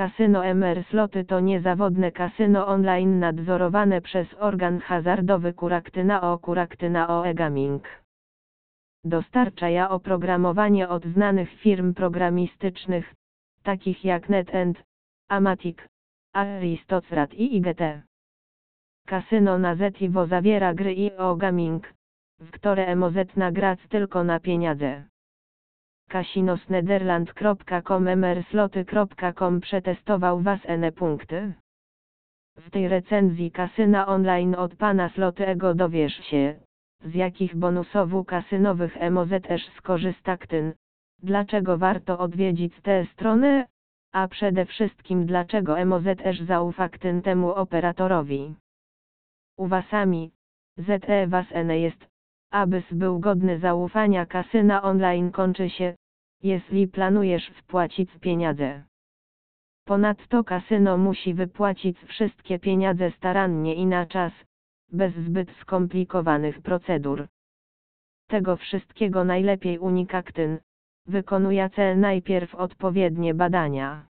Kasyno MR Sloty to niezawodne kasyno online nadzorowane przez organ hazardowy Kuraktyna O Kuraktyna O e-gaming. Dostarcza ja oprogramowanie od znanych firm programistycznych, takich jak NetEnt, Amatic, Aristocrat i IGT. Kasyno na Zetivo zawiera gry i o-gaming, w które emozet grać tylko na pieniądze. Casinosnederland.com przetestował Was punkty. W tej recenzji kasyna online od pana Slotego dowiesz się, z jakich bonusowów kasynowych MOZS skorzysta ktyn, dlaczego warto odwiedzić tę stronę, a przede wszystkim dlaczego MOZS zaufa ktyn temu operatorowi. Uwasami, ZE Was N jest, abys był godny zaufania kasyna online kończy się, jeśli planujesz wpłacić pieniądze. Ponadto kasyno musi wypłacić wszystkie pieniądze starannie i na czas, bez zbyt skomplikowanych procedur. Tego wszystkiego najlepiej unika ktyn, wykonując najpierw odpowiednie badania.